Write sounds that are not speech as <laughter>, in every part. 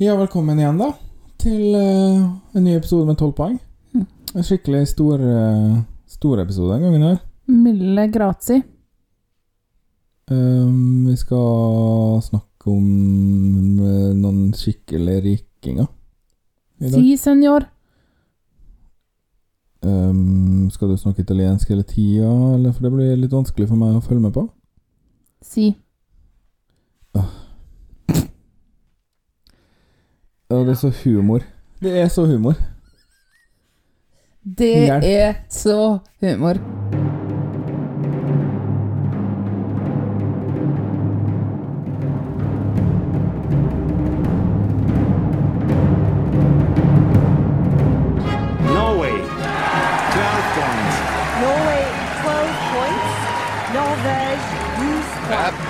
Ja, velkommen igjen, da. Til uh, en ny episode med tolv poeng. Mm. En skikkelig stor, uh, stor episode den gangen her. Mille grazi. Um, vi skal snakke om uh, noen skikkelig rikinger i dag. Si, senor. Um, skal du snakke italiensk hele tida, eller for det blir litt vanskelig for meg å følge med på? Si. Ja, det er så humor. Det er så humor. Det Hjelp. er så humor.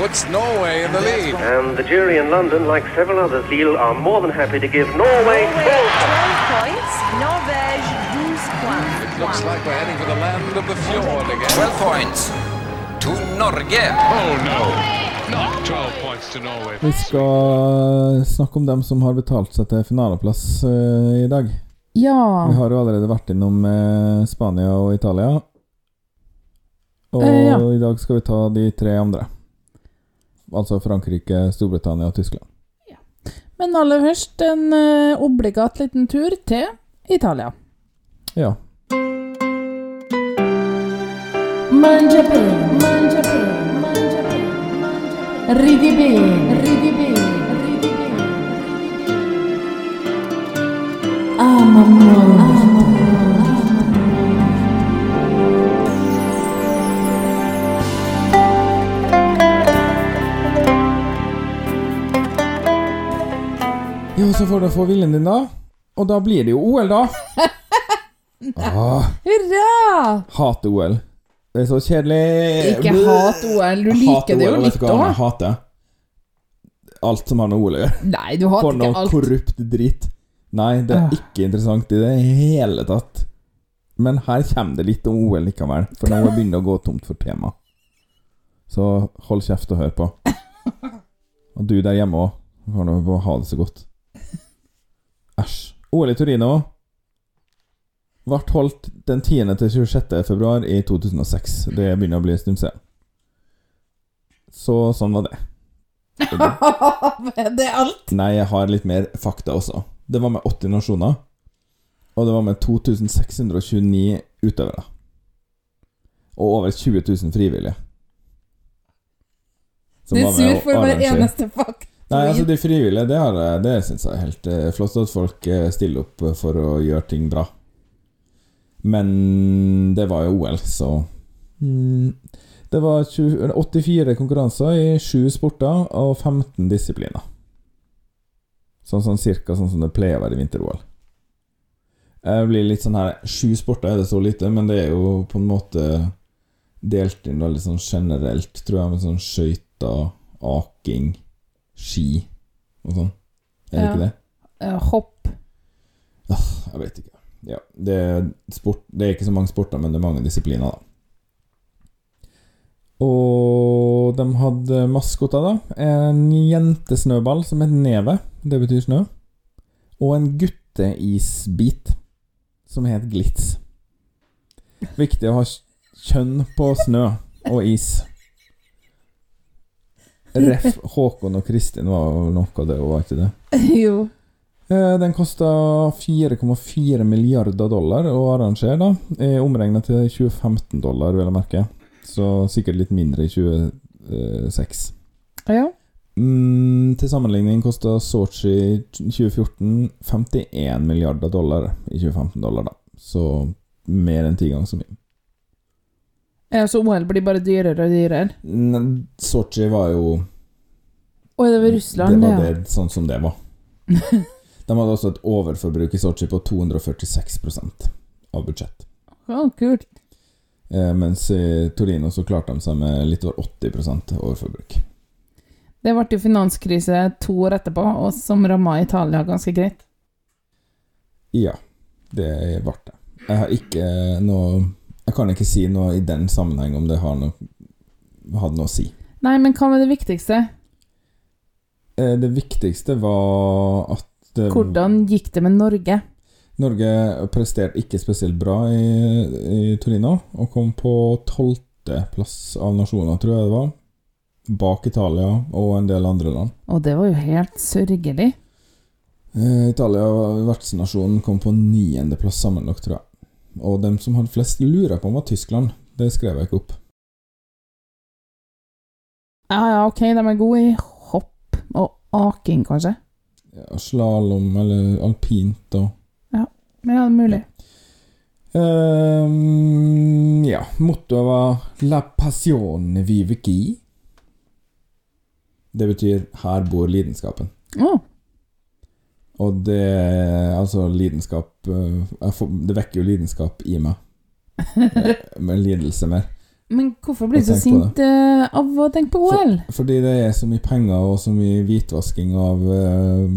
Puts Norway in the lead. And the jury in London, like several others, Lille, are more than happy to give Norway Norway 12 points. 12. Norvège 12 points. It looks like we're heading for the land of the fjord again. 12 points to Norge. Oh no, not 12 points to Norway. Vi skal snakke om dem som har betalt seg til finaleplass eh, i dag. Ja. Vi har jo allerede vært innom eh, Spania og Italia. Og uh, ja. i dag skal vi ta de tre andre. Altså Frankrike, Storbritannia og Tyskland. Ja. Men aller først en uh, obligat liten tur til Italia. Ja. Mangia bene, mangia bene, mangia bene. Ah, så får du få viljen din, da. Og da blir det jo OL, da. <laughs> ah, Hurra! hater OL. Det er så kjedelig. Ikke hat OL, du liker det jo litt òg. jeg hater? Alt som har med OL å gjøre. Nei, du For hater noe ikke alt. korrupt dritt. Nei, det er Ah. ikke interessant i det hele tatt. Men her kommer det litt om OL likevel, for nå begynner det å gå tomt for tema. Så hold kjeft og hør på. <laughs> Og du der hjemme òg. Ha det så godt. Æsj. OL i Torino ble holdt den 10. til 26. februar i 2006. Det begynner å bli en stund siden. Så sånn var det. <laughs> det er alt. Nei, jeg har litt mer fakta også. Det var med 80 nasjoner. Og det var med 2629 utøvere. Og over 20 000 frivillige. Som Du er sur for hver eneste fakt. Nei, altså De frivillige, det, har det syns jeg er helt eh, flott at folk eh, stiller opp for å gjøre ting bra. Men det var jo OL, så mm, Det var 20, 84 konkurranser i 7 sporter og 15 disipliner. Sånn, sånn cirka sånn som det pleier å være i vinter-OL. Jeg blir litt sånn her Sju sporter er det så lite, men det er jo på en måte delt inn veldig sånn generelt, tror jeg, med sånn skøyter, aking, ski og sånn. Er det Ja. ikke det? Ja, Hopp. Jeg vet ikke. Ja, det, er sport, det er ikke så mange sporter, men det er mange disipliner, da. Og de hadde maskoter, da. En jentesnøball som het Neve. Det betyr snø. Og en gutteisbit som het Glitz. Viktig å ha kjønn på snø og is. Ref. Håkon og Kristin var jo noe av det, var ikke det? <laughs> jo. Eh, Den kosta 4,4 milliarder dollar å arrangere, da. Omregna til 2015 dollar, vil jeg merke. Så sikkert litt mindre i 2006. Ja. Mm, til sammenligning kosta Sotsji 2014 51 milliarder dollar i 2015 dollar, da. Så mer enn ti ganger så mye. Ja. Så OL blir bare dyrere og dyrere. Nei, Sotsji var jo Oi, det var Russland, Det det. var Ja. det, sånn som det var. <laughs> De hadde også et overforbruk i Sotsji på 246% av budsjett. Ja, kult. Eh, mens i Torino så klarte de seg med litt over 80% overforbruk. Det ble jo finanskrise to år etterpå, og som ramma Italia ganske greit. Ja, det ble det. Jeg har ikke noe Jeg kan ikke si noe i den sammenheng om det har noe, hadde noe å si. Nei, men hva var det viktigste? Eh, Det viktigste var at Det, Hvordan gikk det med Norge? Norge presterte ikke spesielt bra i, i Torino, og kom på tolvteplass av nasjoner, tror jeg det var. Bak Italia og en del andre land. Og det var jo helt sørgelig. Eh, Italia, vertsnasjonen, kom på niendeplass sammenlagt, tror jeg. Og dem som hadde flest lurer på, om var Tyskland. Det skrev jeg ikke opp. Ja, ja, ok, de er gode i hopp og aking, kanskje. Ja, Slalåm eller alpint og Men ja, det er mulig. Um, Ja, mottoet var La passione vive qui. Det betyr 'her bor lidenskapen'. Å, Og det Altså, lidenskap eh, får, Det vekker jo lidenskap i meg. <laughs> Med lidelse mer. men hvorfor blir du så sint eh, av å tenke på OL? Fordi det er så mye penger og så mye hvitvasking av eh,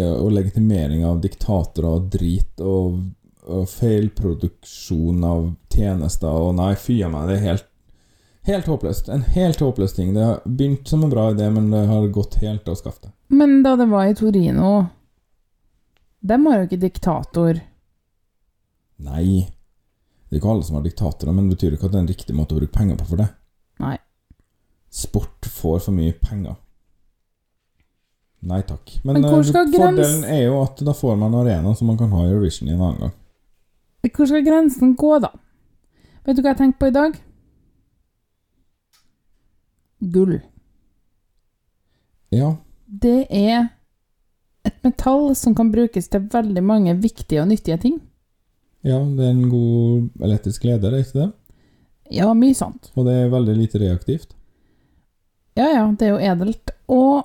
ja, Og legitimering av diktatorer og drit og, og feilproduksjon av tjenester og Nei, fy a meg, det er helt Helt håpløst. En helt håpløs ting. Det har begynt som en bra idé, men det har gått helt av skaftet. Men da det var i Torino De har jo ikke diktator. Nei. Det er ikke alle som har diktatorer, men det betyr ikke at det er en riktig måte å bruke penger på for det. Nei. Sport får for mye penger. Nei takk. Men, Men eh, skal grens- fordelen er jo at da får man en arena som man kan ha Eurovision i en annen gang. Hvor skal grensen gå, da? Vet du hva jeg tenkte på i dag? Gull. Ja, Det er metall som kan brukes til veldig mange viktige og nyttige ting. ja, det er en god elektrisk leder, er ikke det? Ja, mye sant. Og det er veldig lite reaktivt. Ja, ja, det er jo edelt. Og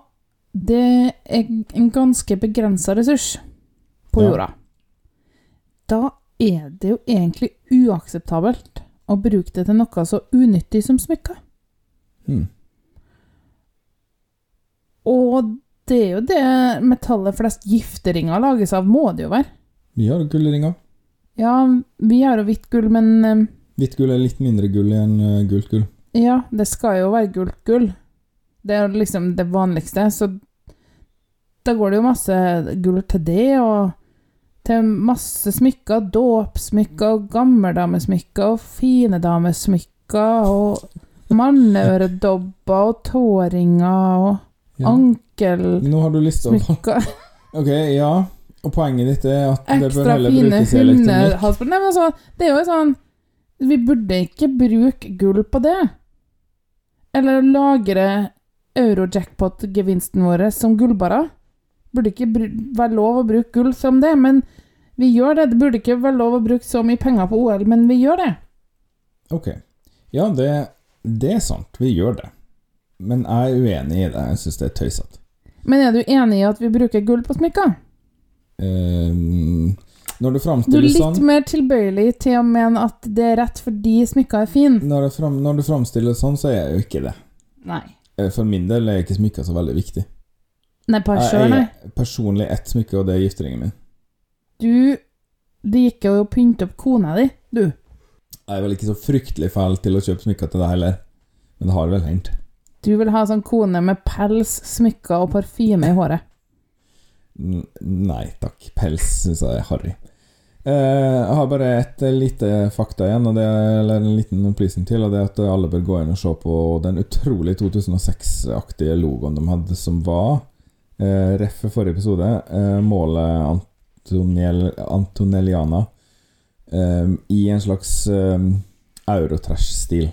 det er en ganske begrensa ressurs på Ja. jorda. Da er det jo egentlig uakseptabelt å bruke det til noe så unyttig som smykker. Hmm. Og det er jo det metallet flest gifteringer lages av, må det jo være. Vi har gullringer. Ja, vi har jo hvitt gull, men eh, Hvitt gull er litt mindre gull enn eh, gult gull. ja, det skal jo være gult gull. Det er jo liksom det vanligste, så da går det jo masse gull til det, og til masse smykker. Dåpsmykker, gammeldamesmykker, og fine damesmykker, og <laughs> manneøredobber og tåringer og Ja. ankel Nå har du lista opp <laughs> Ok, ja. Og poenget ditt er at det bør Ekstra heller brukes i elektronikk. Nei, men altså, det er jo sånn Vi burde ikke bruke gull på det. Eller lagre eurojackpot-gevinsten vår som gullbarer. Burde ikke være lov å bruke gull som det, men vi gjør det. Det burde ikke være lov å bruke så mye penger på OL, men vi gjør det. Ok. Ja, det, det er sant. Vi gjør det. Men jeg er uenig i det. Jeg syns det er tøysete. Men er du enig i at vi bruker gull på smykker? Um, når sånn Du er litt sånn mer tilbøyelig til å mene at det er rett fordi smykker er fine. når når du framstiller sånn, så er jeg jo ikke det. Nei. Eh, For min del er ikke smykker så veldig viktig. Nei, på sjøl, nei. personlig ett smykke, og det er gifteringen min. Du Det gikk jo å pynte opp kona di, du. Jeg er vel ikke så fryktelig fæl til å kjøpe smykker til deg heller, men det har vel hendt. Du vil ha sånn kone med pels, smykker og parfyme i håret. Nei takk. Pels syns jeg er harry. Eh, jeg har bare et lite fakta igjen, og det er, eller en liten opplysning til. Og det er at alle bør gå inn og se på den utrolig 2006-aktige logoen de hadde, som var eh, Ref forrige episode. Eh, målet Antoniel, Antonelliana eh, i en slags eh, Eurotrash-stil.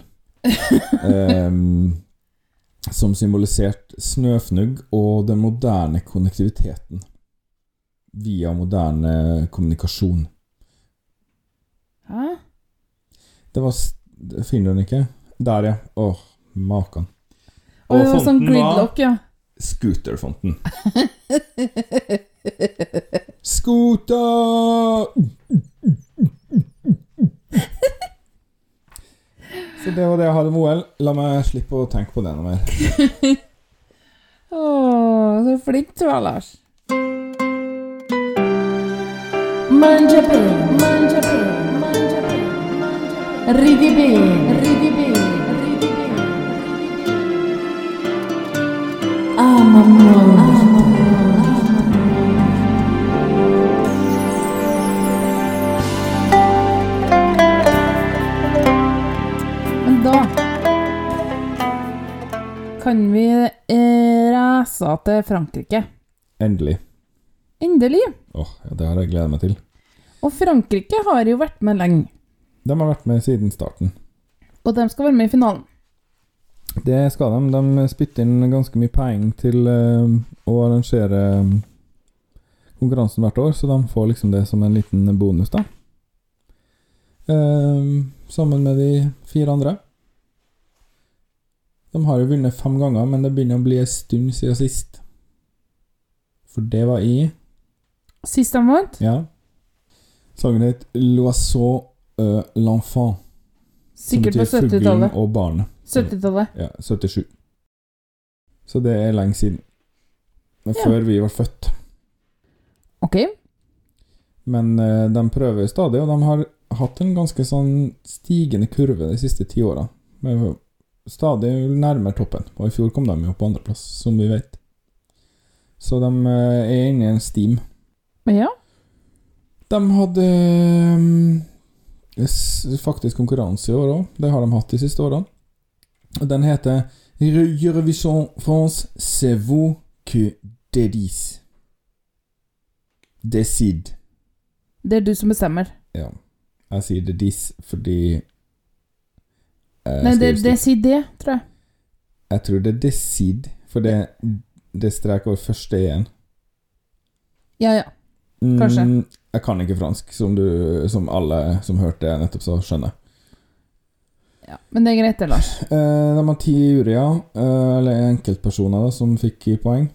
<laughs> eh, som symboliserte snøfnugg og den moderne konnektiviteten via moderne kommunikasjon. Hæ? Det var Finner du den ikke? Der, ja. Åh, makan. Og fonten var sånn var gridlock, ja. Scooterfonten. Scooter! <laughs> Så det var det jeg hadde med OL. La meg slippe å tenke på det noe mer. Å, så flink du var, Lars. Mangiape. Ridi bene, ridi bene, ridi bene, ridi bene. Frankrike. Endelig. Endelig. Åh, ja, Det har jeg gleda meg til. Og Frankrike har jo vært med lenge, De har vært med siden starten. og de skal være med i finalen. Det skal de. De spytter inn ganske mye penger til eh, å arrangere eh, konkurransen hvert år, så de får liksom det som en liten bonus, da. Eh, sammen med de fire andre. De har jo vunnet fem ganger, men det begynner å bli en stund siden sist. For det var i Sist de vant, Ja. Sangen het 'L'oiseau euh, l'enfant'. sikkert på betyr fuglen 70-tallet. og barnet. 70-tallet. Ja, 77. Så det er lenge siden. Men Ja. Før vi var født. Ok. Men uh, de prøver stadig, og de har hatt en ganske sånn stigende kurve de siste ti åra. Med Stadig nærmere toppen. Og i fjor kom de jo på andreplass, som vi vet. Så de eh, er inne i en steam. Ja. De hadde eh, faktisk konkurranse i år òg. Det har de hatt de siste årene. Den heter Eurovision France c'est vous que dédis. Decide. Det er du som bestemmer. Ja. Jeg sier dédis fordi eh, Nei, det, er det, tror jeg. Jeg tror det er desid, for det, det streker over første e-en. Ja, ja. Kanskje. Mm, jeg kan ikke fransk, som, du, som alle som hørte det nettopp sa, skjønner. ja. Men det er greit, det, Lars. Eh, de har ti juryer, eh, eller enkeltpersoner, da, som fikk poeng.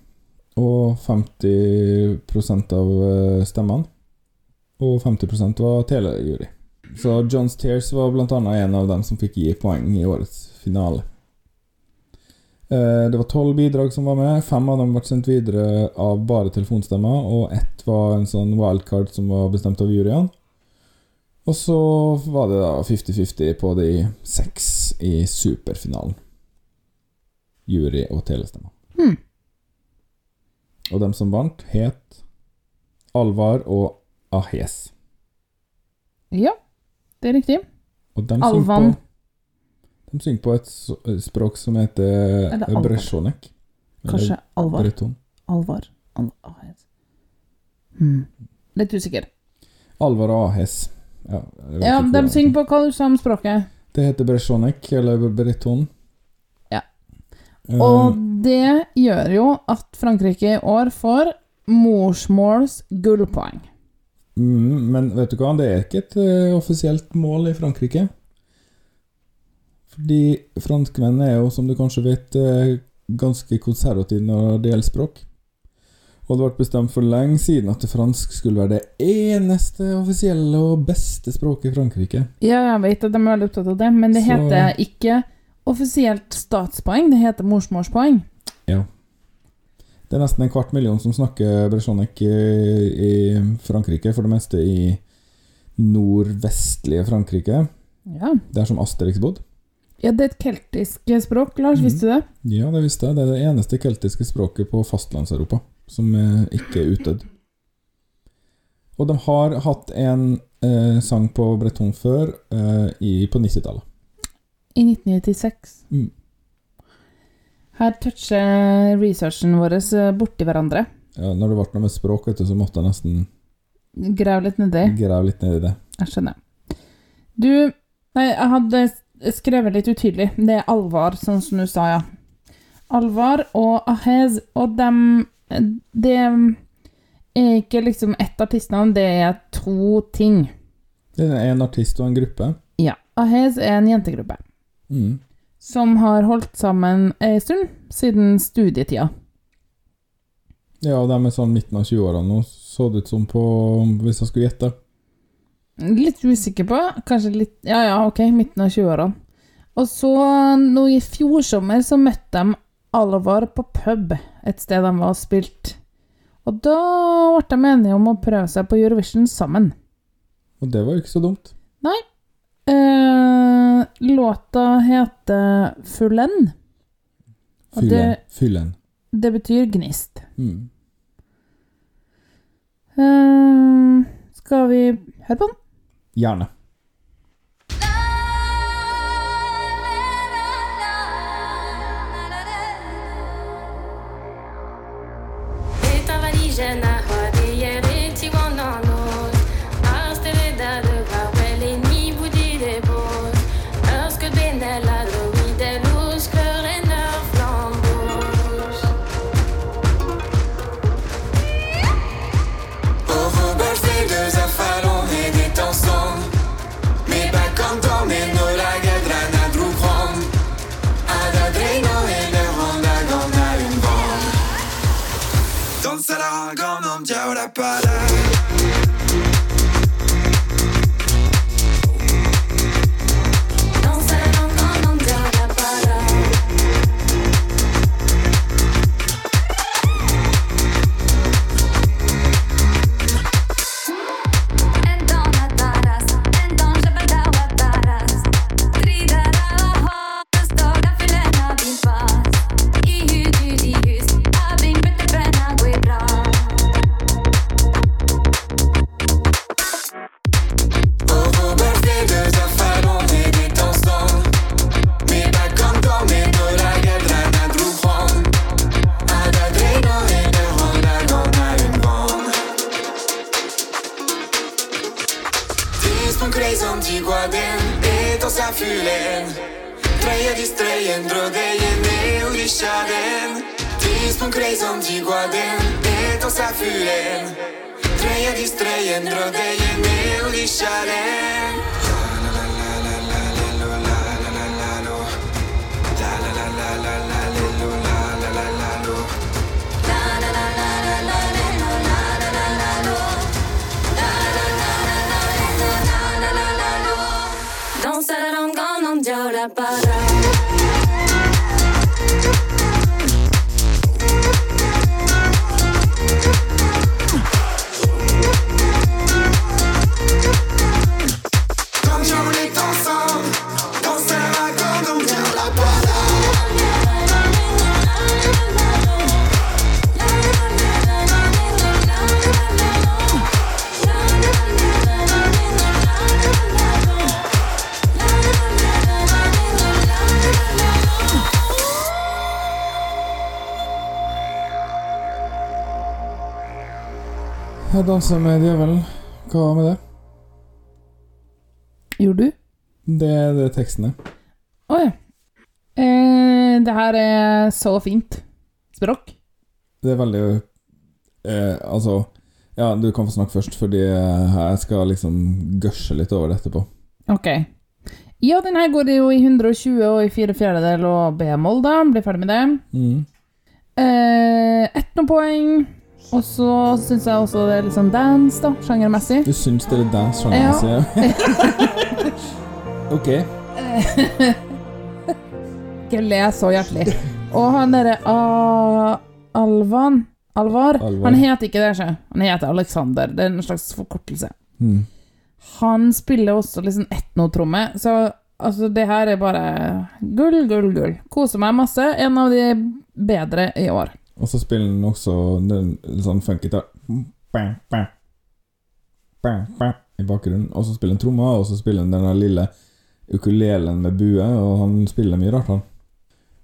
Og 50% av eh, stemmene. Og 50% var telejury. Så Johns Tears var annet en av dem som fikk gi poeng i årets finale. Eh, Det var tolv bidrag som var med. Fem av dem ble sendt videre av bare telefonstemmer, og ett var en sånn wildcard som var bestemt av juryene. Og så var det da 50-50 på de seks i superfinalen. Jury og telestemmer. Mm. Og dem som vant, het Alvar og Ahes. Ja, det er riktig. Og de Alvan. synger på, de synger på et språk som heter Eller bresjonek. Kanskje Alvar. Breton. Alvar. Al Ahes. Hmm. Litt usikker. Alvar og Ahes. Ja, Ja, de synger på hva du sa om språket. Det heter bresjonek, eller breton. Ja. Og Og det gjør jo at Frankrike i år får morsmåls gullpoeng. Mm, men vet du hva, det er ikke et uh, offisielt mål i Frankrike. Fordi franskmenn er jo, som du kanskje vet, uh, ganske konservative når det gjelder språk. Og det ble bestemt for lenge siden at fransk skulle være det eneste offisielle og beste språket i Frankrike. Ja, jeg vet at de er veldig opptatt av det, men det Så- heter ikke offisielt statspoeng, det heter morsmålspoeng. Det er nesten en kvart million som snakker bresjonek i, i Frankrike, for det meste i nordvestlige Frankrike. Ja. Det er som Asterix bodde. ja, det er et keltisk språk, Lars, Mm. visste du det? Ja, det visste jeg. Det er det eneste keltiske språket på fastlandseuropa som ikke er utdødd. Og de har hatt en eh, sang på breton før, eh, i, på 90-tallet. I 1996. Mm. Her toucher researchen vår eh, borti hverandre. Ja, når det ble noe med språk, vet du, så måtte jeg nesten Grave litt nedi. grave litt ned i det. Jeg skjønner. Du Nei, jeg hadde skrevet litt utydelig. Det er Alvar, sånn som du sa, ja. Alvar og Ahez, og dem Det er ikke liksom ett artistnavn, det er to ting. Det er en artist og en gruppe. Ja. Ahez er en jentegruppe Mm. Som har holdt sammen ei stund, siden studietida. Ja, og de er sånn midten av 20-årene nå, så det ut som på Hvis jeg skulle gjette. Litt usikker på. Kanskje litt Ja ja, ok, midten av 20-årene. Og så, nå i fjor sommer, så møtte de Alvar på pub, et sted de var og spilte. Og da ble de enige om å prøve seg på Eurovision sammen. Og det var jo ikke så dumt. Nei. Eh, låta heter Fullen. Og Fyllen. det, Fyllen. det betyr gnist. Mm. Uh, skal vi høre på den? Gjerne. La para Danser med djevelen. Hva med det? Gjorde du? Det er det teksten er. Å ja. Eh, det her er så fint språk. Det er veldig eh, Altså Ja, du kan få snakke først, fordi jeg skal liksom gørse litt over det etterpå. Ok. Ja, den her går jo i 120 og i 4 fjerdedel og B-moll, da. Blir ferdig med det. Mm. Eh, ett noe poeng. Og så syns jeg også det er litt sånn dance, da, sjangermessig. Du syns det er dance sjangermessig? Ja. <laughs> ok. <laughs> Ikke le så hjertelig. Og han derre Alvan Alvar? Alvar. Han heter ikke det, ikke? Han heter Alexander. Det er en slags forkortelse. Mm. Han spiller også sånn etnotromme, så altså, det her er bare gull, gull, gull. Koser meg masse. En av de bedre i år. Og så spiller han også den sånn bam, I bakgrunnen. Og så spiller han trommer, og så spiller han den der lille ukulelen med bue, og han spiller mye rart, han.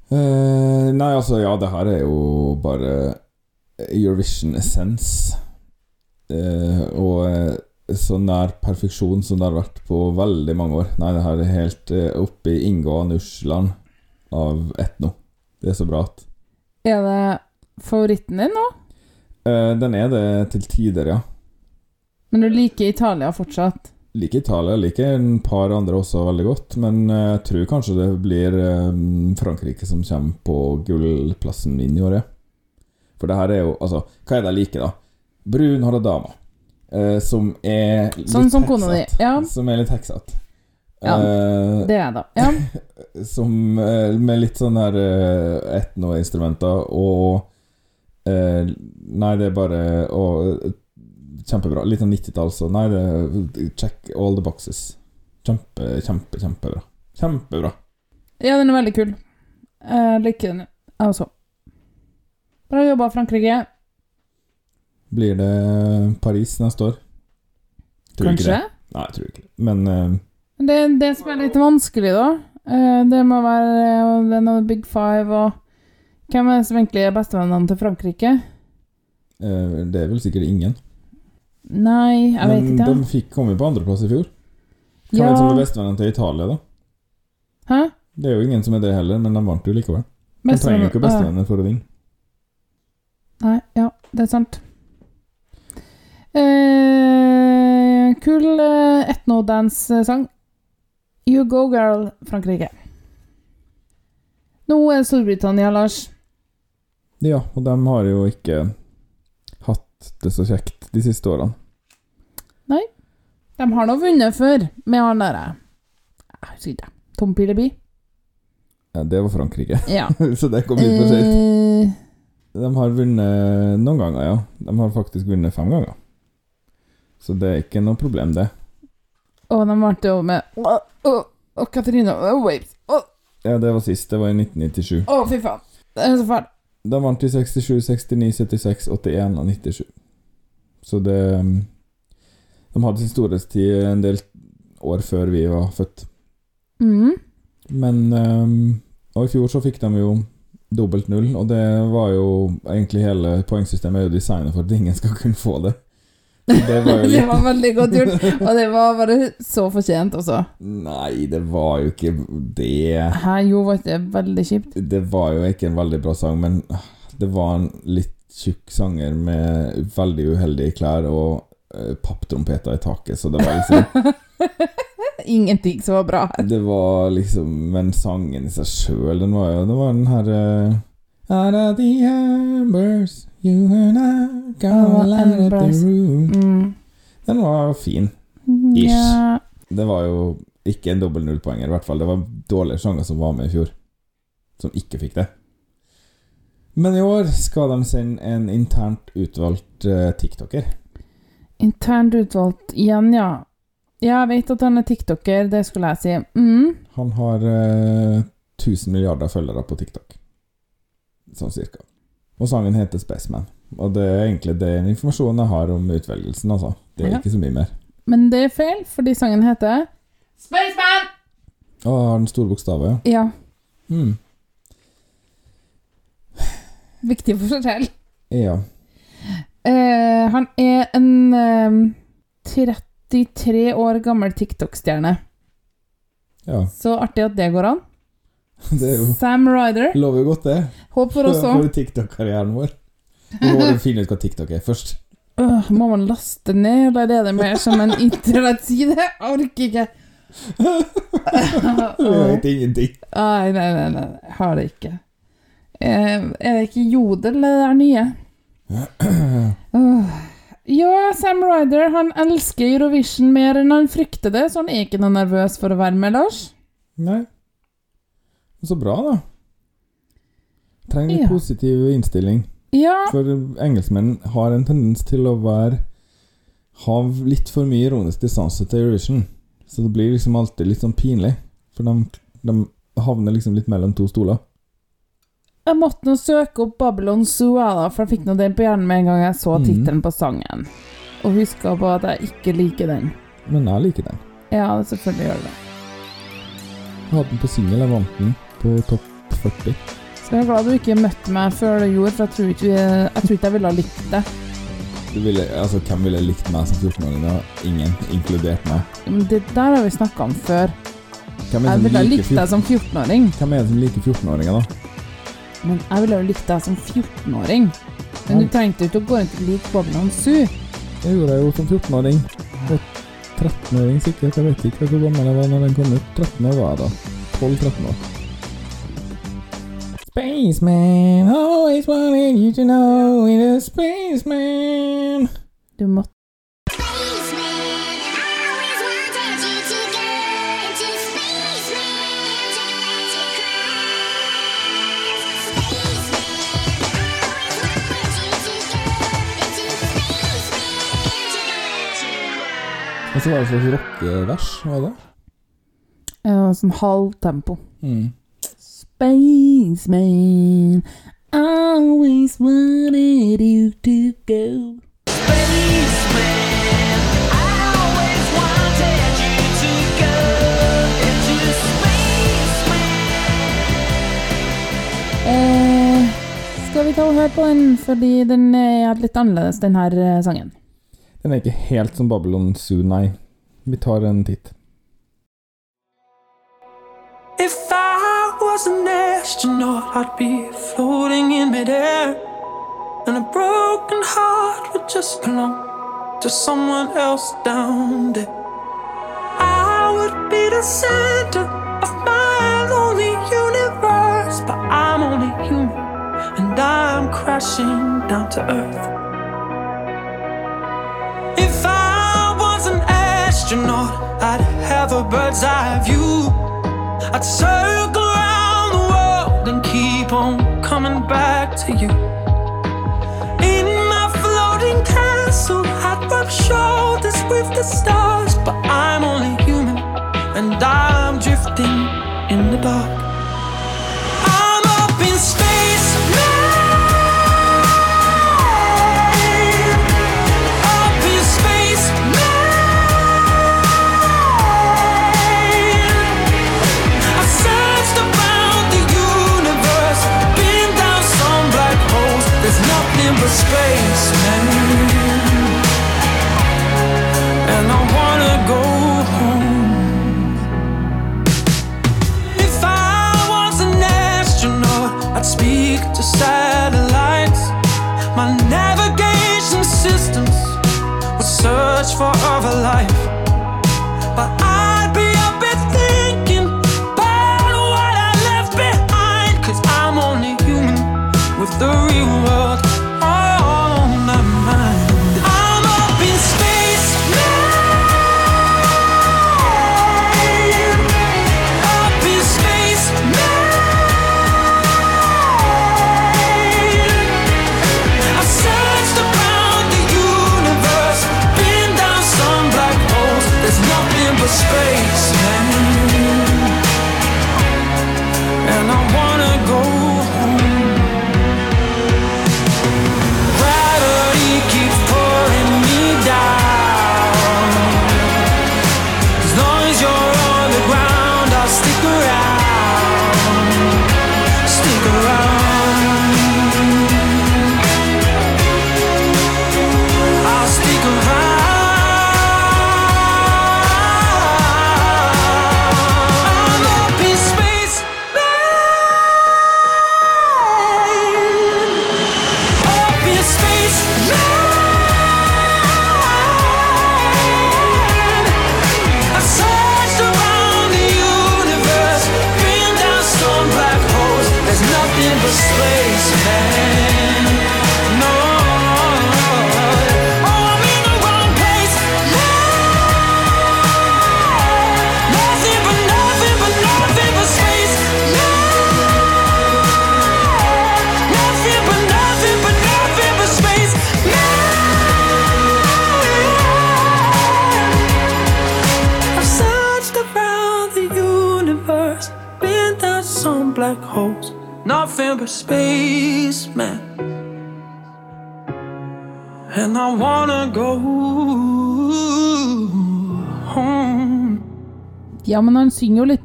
Eh, nei, altså, ja, det her er jo bare Eurovision essence. Eh, og eh, så nær perfeksjon som det har vært på veldig mange år. Nei, det her er helt eh, oppe i Ingo Nusland av Etno. Det er så bra at Er det favoritten din nå? Uh, Den er det til tider, ja. Men du liker Italia fortsatt? Liker Italia, liker en par andre også veldig godt, men eh, jeg tror kanskje det blir eh, Frankrike som kommer på gullplassen min i året. For det her er jo Altså, hva er det jeg liker, da? Brun Haradama, eh, som er litt Sånn som heksatt. ja. Som er litt heksatt. Ja, Eh, Det er det. Ja. <laughs> som eh, Med litt sånn her eh, etnoinstrumenter og eh, Nei, det er bare å, Kjempebra. Litt sånn 90-tall, så nei, det Check all the boxes. Kjempe, kjempe, kjempebra. Kjempebra. ja, den er veldig kul. Jeg liker den, jeg også. Bra jobba, Frankrike. Blir det Paris neste år? Tror Kanskje? Nei, jeg tror ikke det. Men uh, Det det som er litt vanskelig, da. Eh, Det må være det er Big Five og Hvem er det som egentlig er bestevennene til Frankrike? Eh, Det er vel sikkert ingen. Nei, jeg vet ikke. Men de fikk komme på andreplass i fjor. Hvem Ja. er det som er bestevennene til Italia, da? Hæ? Det er jo ingen som er det heller, men de vant jo likevel. De trenger jo ikke bestevenner for å vinne. Nei, ja, det er sant. Eh, kul eh, etno-dance-sang. You Go Girl, Frankrike. Nå er Storbritannia, Lars. Ja, og de har jo ikke hatt det så kjekt de siste årene. Nei. De har nå vunnet før, med han derre Jeg husker ikke. Tom Pileby? Ja, det var Frankrike, Ja. <laughs> så det kom litt for seint. Eh, De har vunnet noen ganger, ja. De har faktisk vunnet fem ganger. Så det er ikke noe problem, det. og de vant jo med Å, å, å, Katarina Waves. Ja, det var sist. Det var i 1997. å, fy faen. Det er så fælt. De vant vi 67, 69, 76, 81 og 97. Så det um, De hadde sin storhetstid en del år før vi var født. Mm. Men um, Og i fjor så fikk de jo dobbelt null, og det var jo egentlig hele poengsystemet er jo designet for at ingen skal kunne få det. Det var jo <laughs> det var veldig godt gjort, og det var bare så fortjent også. Nei, det var jo ikke det. Her jo var ikke det veldig kjipt. Det var jo ikke en veldig bra sang, men ah, det var en litt tjukk sanger med veldig uheldige klær og uh, papptrompeter i taket, så det var liksom <laughs> Ingenting som var bra her. Det var liksom Men sangen i seg sjøl, den var jo Det var den her uh, Out of the embers You and I Gonna light up the room Mm. Den var fin. Ish. Ja. Det var jo ikke en dobbel nullpoenger, i hvert fall. Det var dårlige sanger som var med i fjor, som ikke fikk det. Men i år skal de sende en internt utvalgt uh, tiktoker. Internt utvalgt igjen, ja. Ja, jeg vet at han er tiktoker, det skulle jeg si. Mm. Han har uh, 1000 milliarder følgere på TikTok. Sånn cirka. Og sangen heter Spaceman. Og det er egentlig den informasjonen jeg har om utvelgelsen, altså. Det er Ja. ikke så mye mer. Men det er feil, fordi sangen heter Spaceman! Å, har den store bokstaver, ja. Ja, Mm. viktig for seg selv. Ja. Eh, han er en eh, 33 år gammel TikTok-stjerne. ja. Så artig at det går an. Det er jo Sam Ryder. Lover jo godt, det. Håp for oss For. TikTok-karrieren vår. Vi må finne ut hva TikTok er først. Øh, må man laste ned, eller er det mer som en internettside? Jeg orker ikke. <laughs> Vi vet ingenting. Nei, nei, nei, nei, har det ikke. Eh, er det ikke Jodel det der nye? Ja, Sam Ryder han elsker Eurovision mer enn han frykter det, så han er ikke noe nervøs for å være med, Lars. Nei. Så bra, da. Trenger litt Ja. positiv innstilling. Ja, For engelskmenn har en tendens til å være Ha litt for mye ironisk distanse til Eurovision. Så det blir liksom alltid litt sånn pinlig. For de, de havner liksom litt mellom to stoler. jeg måtte nå søke opp Babylon Zoo, da, for jeg fikk nå den på hjernen med en gang jeg så tittelen på sangen. Og huska på at jeg ikke liker den. Men jeg liker den. Ja, selvfølgelig gjør det det. Jeg hadde den på singel. Jeg vant den på topp 40. Så jeg er glad du ikke møtte meg før du gjorde, for jeg tror ikke, jeg, tror ikke jeg ville ha likt det. Du ville, altså, hvem ville likt meg som 14-åring? da? Ingen, inkludert meg. Men det der har vi snakka om før. Jeg det ville ha likt deg som 14-åring, Hvem er det som liker 14-åringer, da? men jeg ville jo likt deg som 14-åring. Men du trengte jo ikke å gå rundt og like Babylon Zoo. Det gjorde jeg jo som 14-åring. 13-åring sikkert. Jeg vet ikke hvor gammel jeg var når den kom ut. 13 år var jeg da. 12-13 år. Spaceman, always wanted you to know it is spaceman. Du måtte Og så var det et slags rockevers, var det? ja, sånn halv tempo. Mm. Spaceman, always wanted you to go. Eh, skal vi ta og høre på den, fordi den er litt annerledes, den her eh, sangen. Den er ikke helt som Babylon Zoo, nei. Vi tar en titt. If I was an astronaut, I'd be floating in midair. And a broken heart would just belong to someone else down there. I would be the center of my lonely universe, but I'm only human and I'm crashing down to earth. If I was an astronaut, I'd have a bird's eye view. I'd circle and keep on coming back to you. In my floating castle, I'd rub shoulders with the stars, but I'm only human and I'm drifting in the dark. For other life.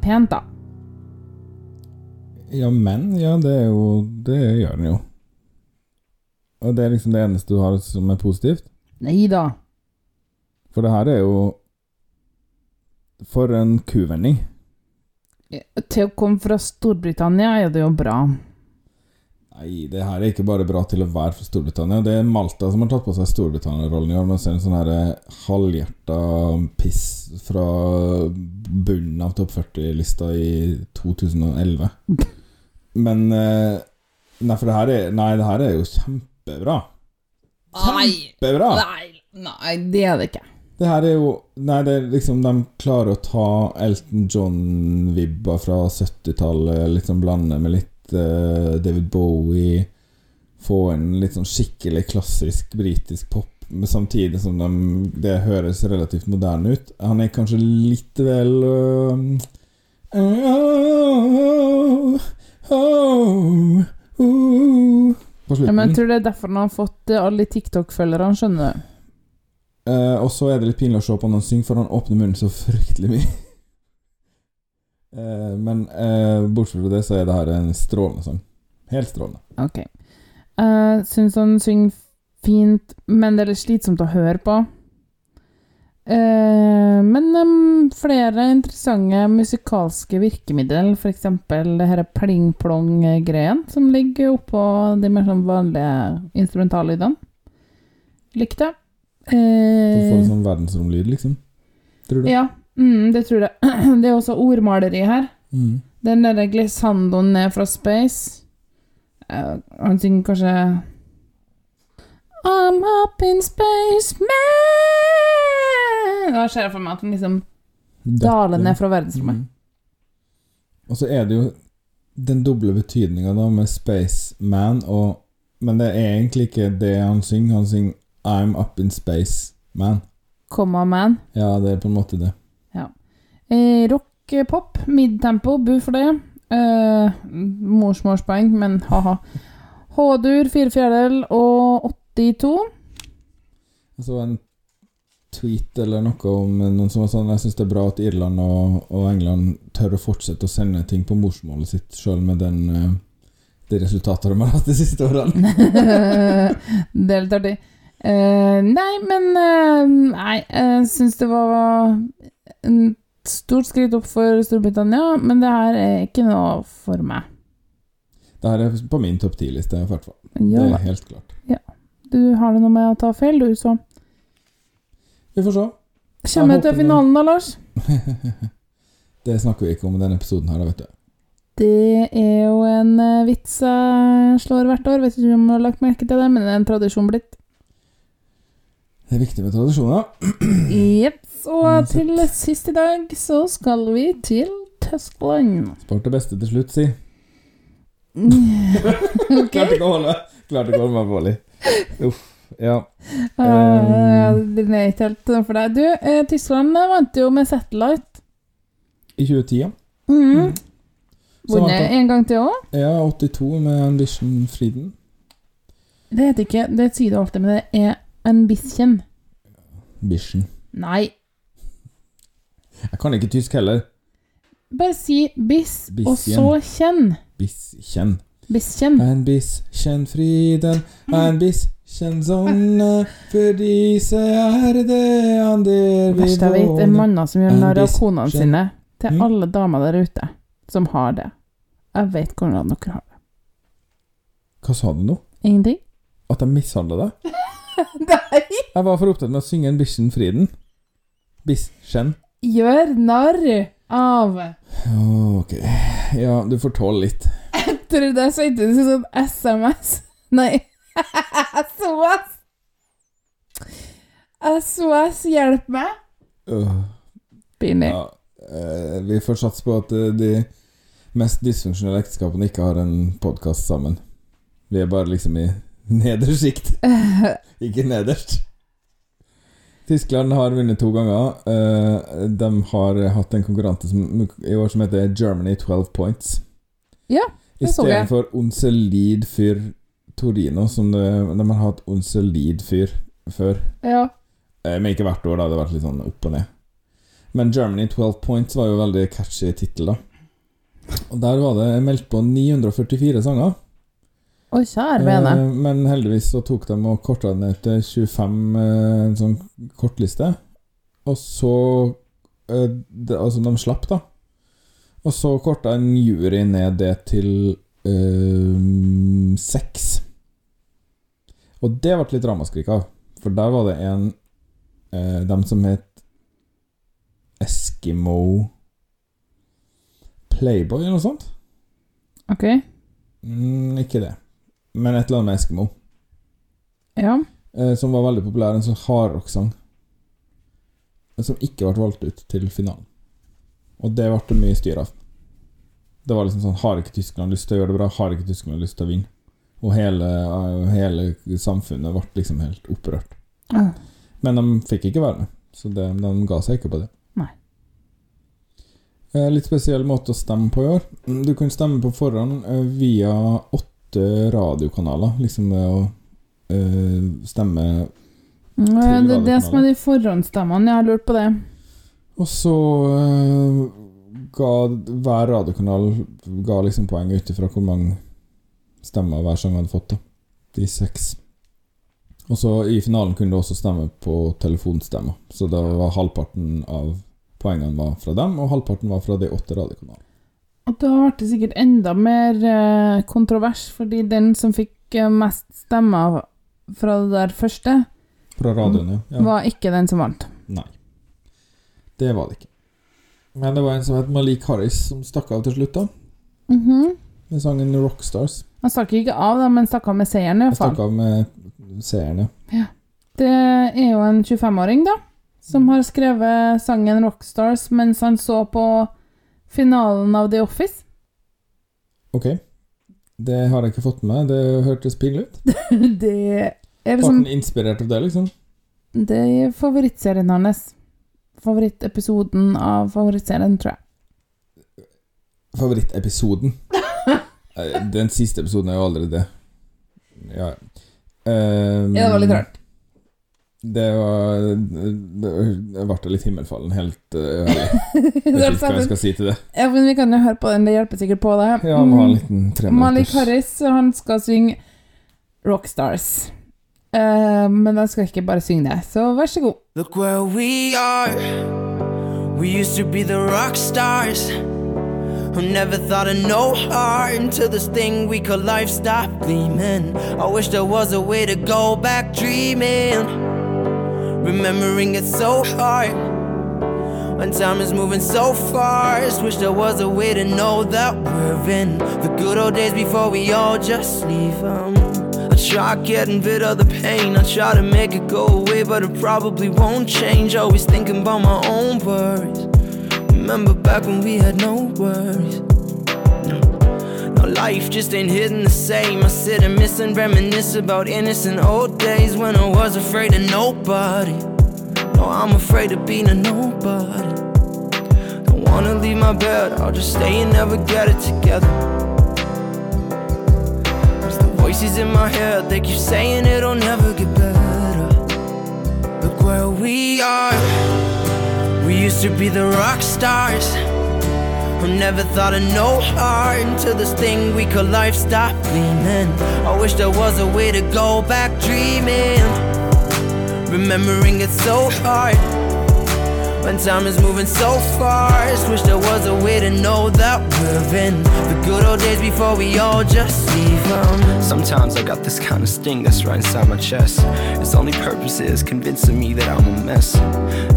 Pent, da. Ja, men Ja, det er jo Det gjør den jo. Og det er liksom det eneste du har som er positivt? Nei da. For det her er jo For en kuvending. Til å komme fra Storbritannia er det jo bra. Nei, det her er ikke bare bra til å være for Storbritannia. Det er Malta som har tatt på seg Storbritannia-rollen i år. Man ser en sånn eh, halvhjerta piss fra bunnen av topp 40-lista i 2011. <laughs> Men eh, Nei, for det her er, nei, det her er jo kjempebra. Kjempebra! Nei, nei, det er det ikke. Det her er jo Nei, det er liksom De klarer å ta Elton John-vibber fra 70-tallet, liksom blande med litt David Bowie. Få en litt sånn skikkelig klassisk britisk pop, men samtidig som de, det høres relativt moderne ut. Han er kanskje litt vel øh, øh, øh, På Ja, slutten. men jeg tror det er derfor han har fått eh, alle TikTok-følgerne, skjønner du. Uh, og så er det litt pinlig å se på når han synger, for han åpner munnen så fryktelig mye. Eh, men eh, bortsett fra det, så er det her en strålende sang. Helt strålende. Ok. Uh, syns han synger fint, men det er litt slitsomt å høre på. Uh, men um, flere interessante musikalske virkemiddel, f.eks. det her pling-plong-greien som ligger oppå de mer sånn vanlige instrumentallydene. Likte. Du får en sånn verdensromlyd, liksom. Tror du? ja, mm, det tror jeg. <clears throat> Det er også ordmaleri her. Mm. Den derre glissandoen ned fra space Eh, Han synger kanskje I'm up in space, man Da ser jeg for meg at han liksom daler ned fra verdensrommet. Mm. Og så er det jo den doble betydninga med Spaceman og Men det er egentlig ikke det han synger. Han synger I'm up in space, man. Komma man. Ja, det er på en måte det. Eh, rock, eh, pop, midtempo, bu for det. Eh, Morsmålspoeng, men ha-ha. H-dur, fire fjerdedel og 82. Og så en tweet eller noe om noen som var sånn Jeg syns det er bra at Irland og, og England tør å fortsette å sende ting på morsmålet sitt, sjøl med den eh, de resultatene de har hatt de siste årene. <laughs> det er litt artig. Uh, nei, men uh, Nei, jeg syns det var en stort skritt opp for Storbritannia, men det her er ikke noe for meg. Det her er på min topp ti-liste, i hvert fall. Ja, det er helt klart. Du har det noe med å ta feil, du, så Vi får se. Kommer jeg til finalen da, Lars? <laughs> det snakker vi ikke om i denne episoden her, da, vet du. Det er jo en eh, vits jeg slår hvert år. Vet ikke om du har lagt merke til det, men det er en tradisjon blitt. Det er viktig med tradisjoner. Jepp. Og til sist i dag så skal vi til Tyskland. Spart det beste til slutt, si. <laughs> Ok. Klarte ikke å holde Klarte ikke å holde meg på litt. Uff. Ja. Uh, det er ikke helt for deg. Du, eh, Tyskland vant jo med Satellite. I 2010, ja. Mm. Så Vunnet en gang til òg. Ja, 82 med Ambition Frieden. Det heter ikke Det sier du alltid, men det er ambition. Bition. Nei. Jeg kan ikke tysk heller. Bare si bis, og så kjenn. Bisschen. Bisschen. Ein bisschen Frieden, ein bisschen Sonne, for disse er det an der vi Verst jeg vet, er manner som gjør narr av konene sine. Til Mm. alle damer der ute som har det. Jeg vet hvordan dere har det. Hva sa du nå? Ingenting? At jeg mishandler deg? <laughs> Nei! Jeg var for opptatt med å synge en Bisschen Frieden. Bisschen. Gjør narr av Ok. Ja, du får tåle litt. Jeg trodde jeg sendte som sånn SMS. Nei. <laughs> SOS! SOS, hjelp meg! Pinlig. Ja, uh, vi får satse på at uh, de mest dysfunksjonelle ekteskapene ikke har en podkast sammen. Vi er bare liksom i nedre sikt. <laughs> ikke nederst. Tyskland har vunnet to ganger. Eh, de har hatt en konkurranse som, i år som heter Germany 12 Points. Ja, det så jeg. Istedenfor Onselid Fyr Torino, som det, de har hatt Onselid Fyr før. Ja. Eh, Men ikke hvert år, da. Det har vært litt sånn opp og ned. Men Germany 12 Points var jo veldig catchy tittel, da. Og der var det meldt på 944 sanger. Å, kjære vene. Eh, men heldigvis så tok de og korta ned til 25, eh, en sånn kortliste. Og så eh, det, Altså, de slapp, da. Og så korta en jury ned det til eh, seks. Og det ble litt ramaskrik av, for der var det en eh, Dem som het Eskimo Playboy eller noe sånt. Ok. Mm, ikke det. Men et eller annet med Eskimo. Ja. Eh, som var veldig populær. En sånn hardrock-sang. Som ikke ble valgt ut til finalen. Og det ble det mye styr av. Det var liksom sånn Har ikke Tyskland lyst til å gjøre det bra? Har ikke Tyskland lyst til å vinne? Og hele, eh, hele samfunnet ble liksom helt opprørt. Ja. Men de fikk ikke være med, så det, de ga seg ikke på det. Nei. Eh, Litt spesiell måte å stemme på i år. Du kan stemme på forhånd via åtte radiokanaler. Liksom det å eh, stemme til Til Det er det som er de forhåndsstemmene. Jeg har lurt på det. Og så eh, ga hver radiokanal ga liksom poeng ut ifra hvor mange stemmer hver sang hadde fått. da 86. Og så i finalen kunne du også stemme på telefonstemmer. Så da var halvparten av poengene var fra dem, og halvparten var fra de åtte radiokanalene. Og da ble det sikkert enda mer eh, kontrovers, fordi den som fikk eh, mest stemmer fra det der første, Fra radioen, ja. ja. var ikke den som vant. Nei. Det var det ikke. Men det var en som het Malik Harris som stakk av til slutt, da. Mhm. Med sangen 'Rockstars'. Han stakk ikke av, da, men stakk av med seieren, i hvert fall. stakk av med seerne. Det er jo en 25-åring, da, som har skrevet sangen 'Rockstars' mens han så på finalen av The Office. Ok. Det har jeg ikke fått med meg. Det hørtes pinlig ut. <laughs> det er liksom den inspirert av det, liksom? Det er favorittserien hans. Favorittepisoden av favorittserien, tror jeg. Favorittepisoden? <laughs> Eh, Den siste episoden er jo aldri det. Ja. Um, Ja, det var litt rart. Det var Det det ble litt himmelfallen, helt <laughs> uh, ærlig. Jeg vet ikke hva jeg skal si til det. Ja, men vi kan jo høre på den, det hjelper sikkert på det. Ja, må ha en liten Mm. Malik. Harris, han skal synge Rockstars. Uh, men han skal ikke bare synge det, så vær så god. Look where we are. We used to be the rock stars who never thought of no heart until this thing we call life stopped gleaming. I wish there was a way to go back dreaming. Remembering it so hard when time is moving so fast. Wish there was a way to know that we're in the good old days before we all just leave 'em. I try getting rid of the pain. I try to make it go away, but it probably won't change. Always thinking about my own worries. Remember back when we had no worries. No life just ain't hitting the same. I sit and miss and reminisce about innocent old days when I was afraid of nobody. No, I'm afraid of being a nobody. Don't wanna leave my bed, I'll just stay and never get it together. Cause the voices in my head, they keep saying it'll never get better. Look where we are. We used to be the rock stars who never thought of no heart until this thing we call life stopped gleaming. I wish there was a way to go back dreaming. Remembering it so hard when time is moving so fast. Wish there was a way to know that we're in the good old days before we all just leave 'em. Sometimes I got this kind of sting that's right inside my chest. Its only purpose is convincing me that I'm a mess.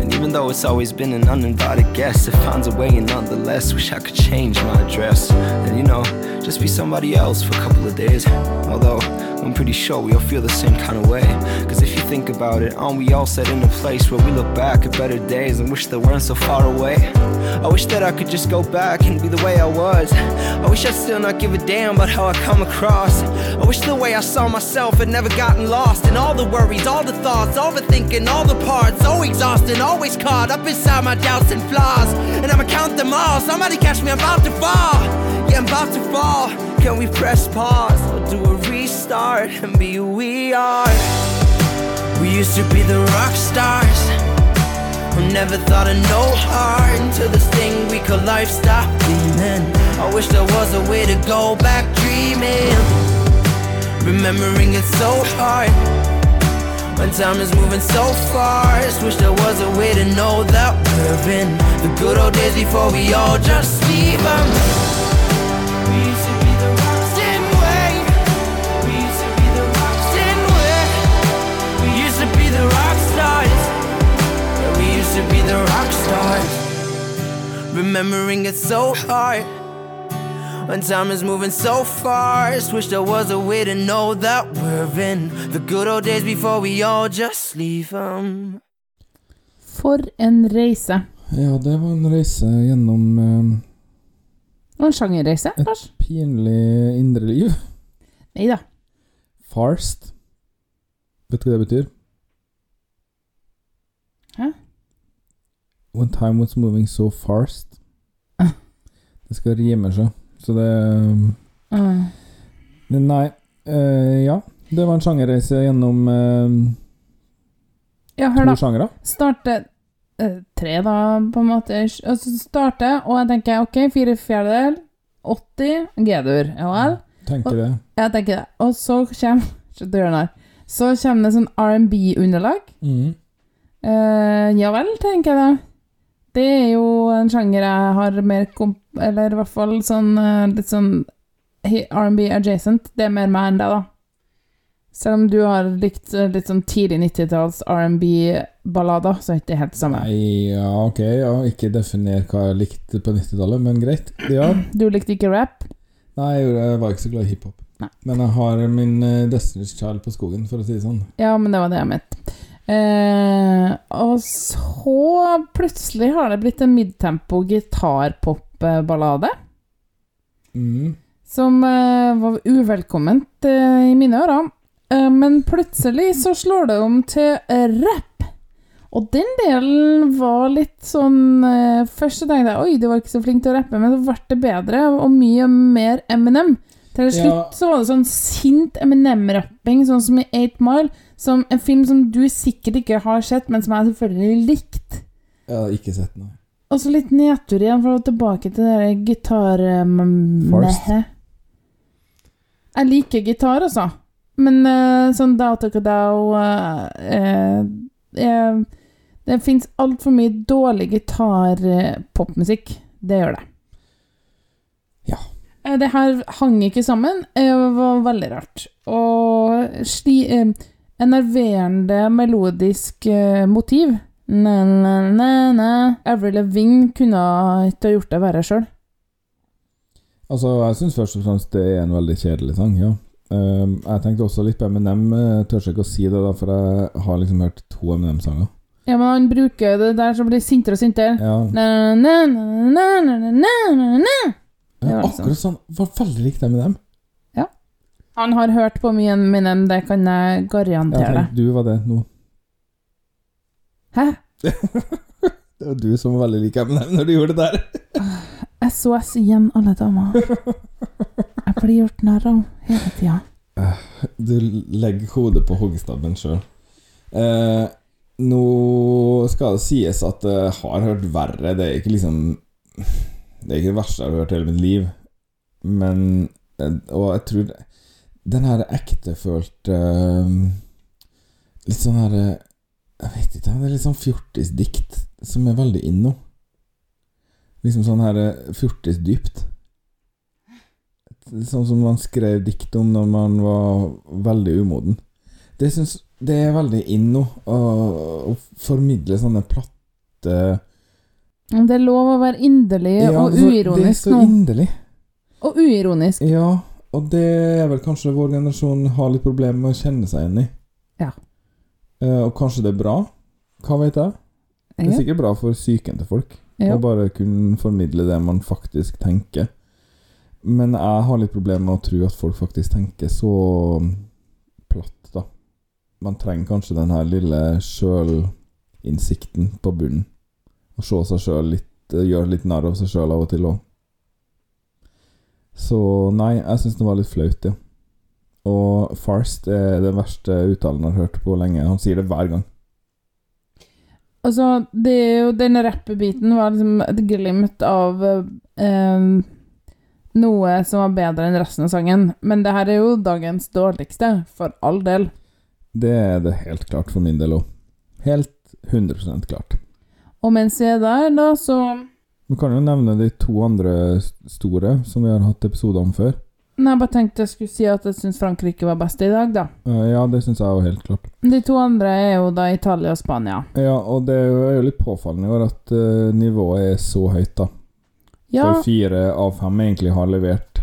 And even though it's always been an uninvited guest, it finds a way, and nonetheless, wish I could change my address. And you know, just be somebody else for a couple of days. Although, I'm pretty sure we all feel the same kind of way. Cause if you think about it, aren't we all set in a place where we look back at better days and wish they weren't so far away? I wish that I could just go back and be the way I was. I wish I'd still not give a damn about how I come across. I wish the way I saw myself had never gotten lost in all the worries, all the thoughts, overthinking, all the parts. So exhausting, always caught up inside my doubts and flaws. And I'ma count them all. Somebody catch me, I'm about to fall. Yeah, I'm about to fall. Can we press pause or do a restart and be who we are? We used to be the rock stars who never thought of no heart until this thing we call life stopped gleaming. I wish there was a way to go back dreaming. Remembering it so hard when time is moving so fast. Wish there was a way to know that we're in the good old days before we all just leave 'em. We used to be the we? Used to be the we? Used to be the rock stars. We used to be the rock stars. Remembering it so hard. When time is moving so fast, wish there was a way to know that we're in the good old days before we all just leave them. For en reise. Ja, det var en reise gjennom eh, en sjangerreise, et pinlig indre liv. Nei da. Farst. Vet du hva det betyr? Hæ? When time was moving so fast. Ah. <laughs> Det skal rime seg. Så det Mm. Nei. Uh, ja. Det var en sjangerreise gjennom uh, Ja, hør to sjangere. Starte uh, tre, da, på en måte. Og så starte, og jeg tenker OK, fire fjerdedel, 80 G-dur. Ja vel? Tenker Og- det. Jeg tenker det. Og så kommer. <laughs> Så kommer det sånn R&B-underlag. Mm. Uh, ja vel, tenker jeg da. Det er jo en sjanger jeg har mer komp... Eller i hvert fall sånn eh, litt sånn R&B adjacent. Det er mer meg enn deg, da. Selv om du har likt eh, litt sånn tidlig 90-talls R&B-ballader, så er ikke det helt det samme. Nei, ja, ok. Ja, ikke definer hva jeg likte på 90-tallet, men greit. Ja. Du likte ikke rap? Nei, jeg var ikke så glad i hiphop. Men jeg har min eh, Destiny's Child på skogen, for å si det sånn. Ja, men det var det jeg mente. Eh, og så plutselig har det blitt en midtempo gitarpop-ballade. Mhm. Som eh, var uvelkomment eh, i mine ører. Eh, men plutselig så slår det om til rapp. Og den delen var litt sånn eh, Først så tenkte jeg oi, du var ikke så flink til å rappe, men så ble det bedre og mye mer Eminem. Til slutt Ja. så var det sånn sint Eminem-rapping, sånn som i 8 Mile. Som en film som du sikkert ikke har sett, men som jeg selvfølgelig likte. Jeg har ikke sett noe. Og så litt nedtur igjen, for å gå tilbake til det gitar... um, Jeg liker gitar, altså. Men uh, sånn Dautokadao uh, uh, uh, Det fins altfor mye dårlig gitarpopmusikk. Det gjør det. Ja. Eh, Det her hang ikke sammen. Det var veldig rart. Og sli, eh, enerverende melodisk eh, motiv. Na-na-na-na Avril Lavigne kunne ikke ha gjort det verre sjøl. Altså, jeg syns først og fremst det er en veldig kjedelig sang, ja. Um, jeg tenkte også litt på Eminem. Eh, tør ikke å si det, da, for jeg har liksom hørt to Eminem-sanger. Ja, men han bruker det der som blir sintere og sintere. Ja. Na, na, na, na, na, na, na, na. Ja, akkurat sånn. Var veldig likt det med dem. Han har hørt på mye Eminem, det kan jeg Jeg garantere deg. tenkte du var det nå. Hæ? <laughs> Det var du som var veldig lik Eminem når du gjorde det der. <sighs> SOS igjen, alle damer. Jeg blir gjort narr av hele tida. <sighs> Du legger hodet på hoggestabben sjøl. Eh, nå skal det sies at jeg har hørt verre. Det er ikke liksom Det er ikke det verste jeg har hørt i hele mitt liv. Men eh, Og jeg tror den her ektefølte eh, Litt sånn her Jeg vet ikke, det er litt sånn fjortisdikt som er veldig inn nå. Liksom sånn her eh, fjortisdypt. Sånn som man skrev dikt om når man var veldig umoden. Det, syns, det er veldig inn nå, å, å formidle sånne platte Det er lov å være inderlig Ja, og uironisk nå. så- Det er så inderlig. Og uironisk. Ja, og det er vel kanskje vår generasjon har litt problemer med å kjenne seg igjen i. Ja. Eh, og kanskje det er bra. Hva vet jeg? Det er sikkert bra for psyken til folk. Ja. Å bare kunne formidle det man faktisk tenker. Men jeg har litt problemer med å tro at folk faktisk tenker så platt, da. Man trenger kanskje den her lille sjølinnsikten på bunnen. Å se seg sjøl litt eh, Gjøre litt narr av seg sjøl av og til òg. Så nei, jeg syns det var litt flaut, ja. Og Farst er den verste uttalen jeg har hørt på lenge. Han sier det hver gang. Altså, det er jo Den rappebiten var liksom et glimt av eh, noe som var bedre enn resten av sangen. Men det her er jo dagens dårligste, for all del. Det er det helt klart for min del òg. Helt 100% klart. Og mens vi er der, da, så Vi kan jo nevne de to andre store som vi har hatt episoder om før. Nei, jeg bare tenkte jeg skulle si at jeg syns Frankrike var best i dag, da. Eh, Ja, det syns jeg jo helt klart. De to andre er jo da Italia og Spania. Ja, og det er jo litt påfallende i år at uh, nivået er så høyt, da. Ja, For fire av fem egentlig har levert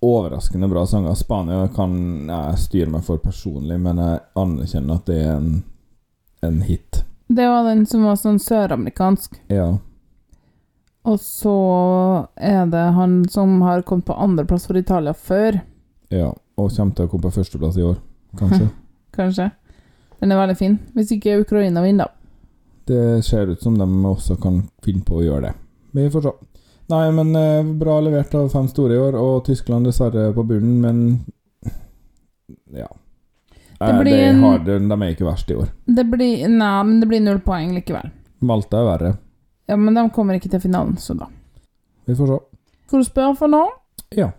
overraskende bra sanger. Spania kan jeg styre meg for personlig, men jeg anerkjenner at det er en, en hit. det var den som var sånn søramerikansk. Ja. Og så er det han som har kommet på andreplass for Italia før, ja. Og kommer til å komme på førsteplass i år, kanskje. <laughs> kanskje. Den er veldig fin. Hvis ikke Ukraina vinner, da. Det ser ut som de også kan finne på å gjøre det. Vi får se. Nei, men eh, bra levert av fem store i år, og Tyskland dessverre på bunnen, men ja. Det blir de, har, de, de er ikke verst i år. Det blir Nei, men det blir null poeng likevel. Malta er verre. Ja, men de kommer ikke til finalen, så da. Vi får se. Skal du spørre for noen? Ja.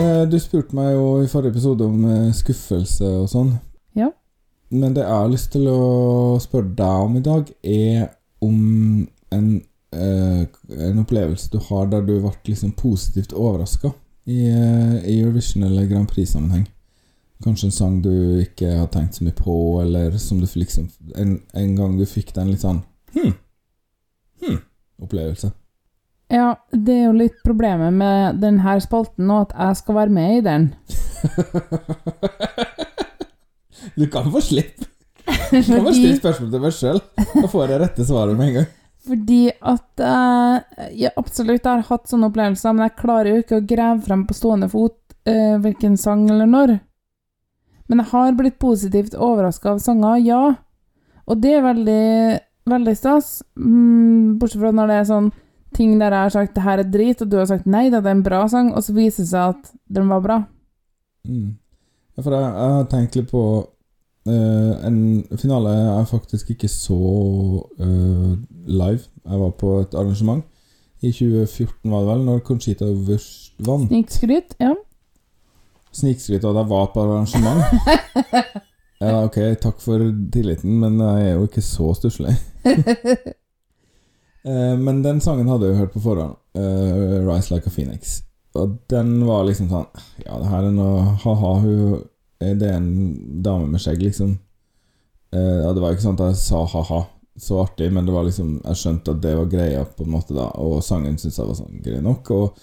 Eh, du spurte meg jo i forrige episode om eh, skuffelse og sånn. Ja. Men det jeg har lyst til å spørre deg om i dag, er om en, eh, en opplevelse du har der du ble liksom positivt overraska i, i Eurovision- eller Grand Prix-sammenheng. Kanskje en sang du ikke har tenkt så mye på, eller som du liksom En, en gang du fikk den litt sånn hm, hm, opplevelse. Ja, det er jo litt problemet med denne spalten nå, at jeg skal være med i den. <laughs> Du kan få slippe. Du kan bare Fordi- stille spørsmål til meg sjøl. Da får jeg rette svaret med en gang. Fordi at uh, ja, absolutt, jeg har hatt sånne opplevelser, men jeg klarer jo ikke å grave frem på stående fot uh, hvilken sang eller når. Men jeg har blitt positivt overraska av sanger, ja. Og det er veldig, veldig stas. Mm, bortsett fra når det er sånn ting der jeg har sagt 'det her er drit', og du har sagt 'nei, det er en bra sang', og så viser det seg at den var bra. Mm. Ja, for jeg, jeg har tenkt litt på uh, en finale jeg faktisk ikke så uh, live. Jeg var på et arrangement i 2014, var det vel, når Conchita Wurst vant. Snikskryt, ja. Snikskryt av at jeg var på arrangement. <laughs> Ja, ok, takk for tilliten, men jeg er jo ikke så stusslig. <laughs> Eh, men den sangen hadde jeg jo hørt på forhånd. Uh, 'Rise Like a Phoenix'. Og den var liksom sånn Ja, det her er noe ha-ha. Hun er det en dame med skjegg, liksom. Uh, ja, det var ikke sånn at jeg sa ha-ha, så artig, men det var liksom jeg skjønte at det var greia, på en måte, da. Og sangen syntes jeg var sånn grei nok. Og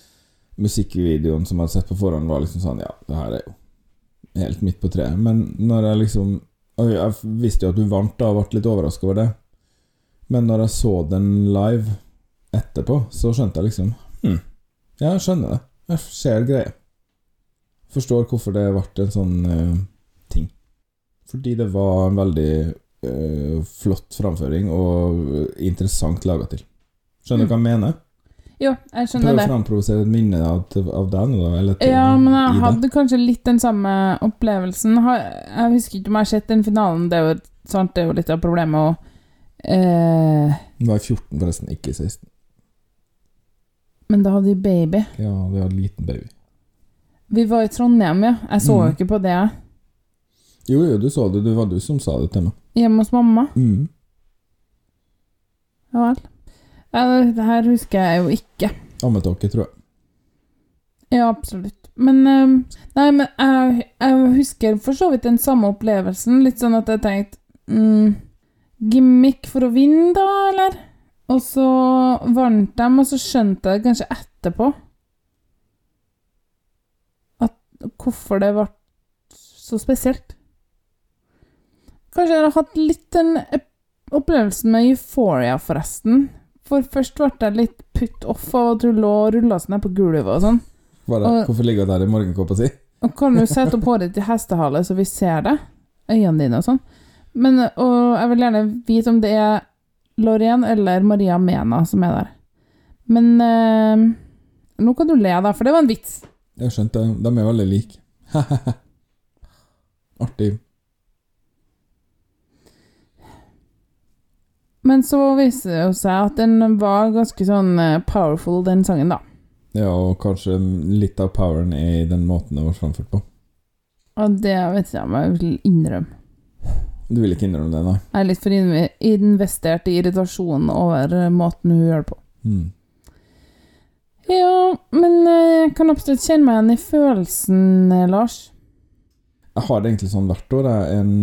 musikkvideoen som jeg hadde sett på forhånd, var liksom sånn Ja, det her er jo helt midt på treet. Men når jeg liksom og jeg visste jo at du vant, da, og ble litt overraska over det. Men når jeg så den live etterpå, så skjønte jeg liksom hm, Ja, jeg skjønner det. Jeg ser greia. Forstår hvorfor det ble en sånn uh, ting. Fordi det var en veldig uh, flott framføring og interessant laga til. Skjønner du hva jeg mener? Jo, jeg skjønner Prøv å det. framprovosere et minne av, av deg nå, da. Eller til- Ja, men jeg det. hadde kanskje litt den samme opplevelsen. Jeg husker ikke om jeg har sett den finalen, det er jo, sant, det er jo litt av problemet. å eh, Det var 14, forresten, ikke 16. men da hadde vi baby. Ja, vi hadde liten baby. Vi var i Trondheim, ja. Jeg så jo mm. ikke på det. Jo, jo, du så det. Det var du som sa det til meg. Hjemme hos mamma. Mm. Ja vel. Ja, det her husker jeg jo ikke. Ammetåke, tror jeg. Ja, absolutt. Men eh, Nei, men jeg, jeg husker for så vidt den samme opplevelsen. Litt sånn at jeg tenkte mm, Gimmick for å vinne, da, eller? Og så vant de, og så skjønte jeg kanskje etterpå at hvorfor det ble så spesielt. Kanskje jeg har hatt litt den opplevelsen med Euphoria, forresten. For først ble jeg litt putt off av at hun lå og rulla seg ned på gulvet og sånn. Bare, Og- hvorfor ligger hun der i morgenkåpa si? Og kan du sette opp håret ditt i hestehale så vi ser det? Øynene dine og sånn. Men, og jeg vil gjerne vite om det er Lorraine eller Maria Mena som er der. Men øh, nå kan du le, da, for det var en vits. Jeg skjønte det. De er veldig like. <laughs> Artig. Men så viser det seg at den var ganske sånn eh, powerful, den sangen, da. Ja, og kanskje litt av poweren er i den måten det ble framført på. Og det vet jeg om jeg vil innrømme. Du vil ikke innrømme det, nei? Jeg er litt for investert i irritasjonen over eh, måten hun gjør det på. Mm. Ja, men eh, jeg kan absolutt kjenne meg igjen i følelsen, Lars. Jeg har det egentlig sånn hvert år. Jeg. En,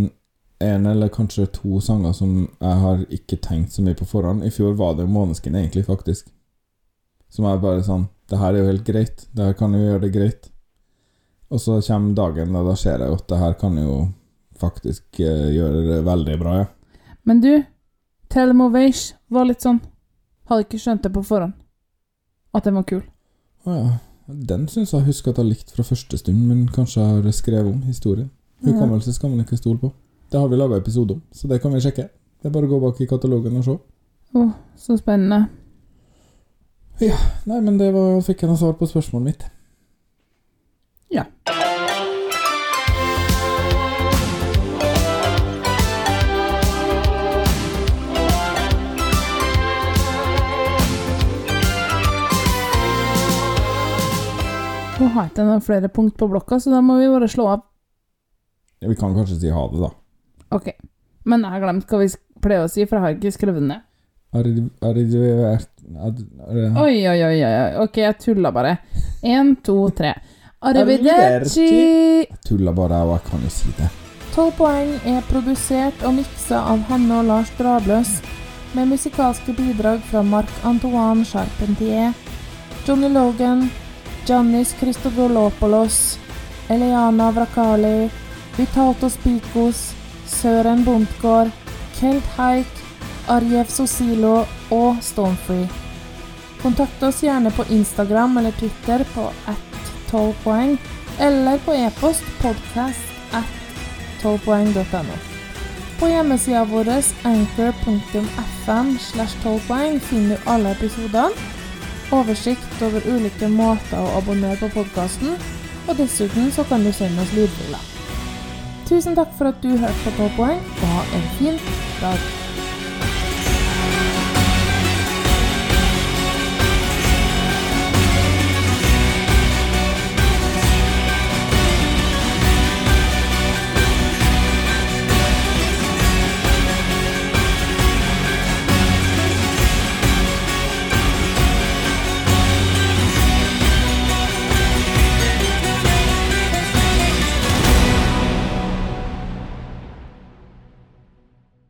en eller kanskje to sanger som jeg har ikke tenkt så mye på forhånd. I fjor var det jo Måneskin, egentlig, faktisk. Som er bare sånn Det her er jo helt greit. Det her kan jo gjøre det greit. Og så kommer dagen, og da ser jeg jo at det her kan jo faktisk eh, gjøre det veldig bra, ja. Men du, them var litt sånn Hadde ikke skjønt det på forhånd. At den var kul. Å ja. Den syns jeg husker at jeg har likt fra første stund, men kanskje jeg har skrevet om historien. Hukommelse skal man ikke stole på. Det har vi laga episode om, så det kan vi sjekke. Det er bare å gå bak i katalogen og se. Å, så spennende. Ja. Nei, men det var, fikk jeg noe svar på spørsmålet mitt. Ja. Nå har jeg ikke noen flere punkt på blokka, så da må vi bare slå av. Ja, Vi kan kanskje si ha det, da. Ok. Men jeg har glemt hva vi pleier å si, for jeg har ikke skrevet ned. Arrivert Oi, oi, oi. Ok, jeg tulla bare. Én, to, tre. Arrivederci! Jeg tulla bare, jeg òg. kan jo si det. 12 poeng er produsert og miksa av Hanne og Lars Drabløs, med musikalske bidrag fra Marc-Antoine Charpentier, Johnny Logan, Giannis Christodolopoulos, Eliana Vrakali, Vitaltos Pikos, Søren Bondgård, Kelt Haik, Arjev Sosilo og Stonefree. Kontakt oss gjerne på Instagram eller Twitter på at 12 poeng, eller på e-post podcast at 12poeng.no. På hjemmesida vår anchor.fm slash 12 poeng finner du alle episodene, oversikt over ulike måter å abonnere på podkasten, og dessuten så kan du sende oss lydfiler. Tusen takk for at du hørte på 12 poeng, og ha en fin dag.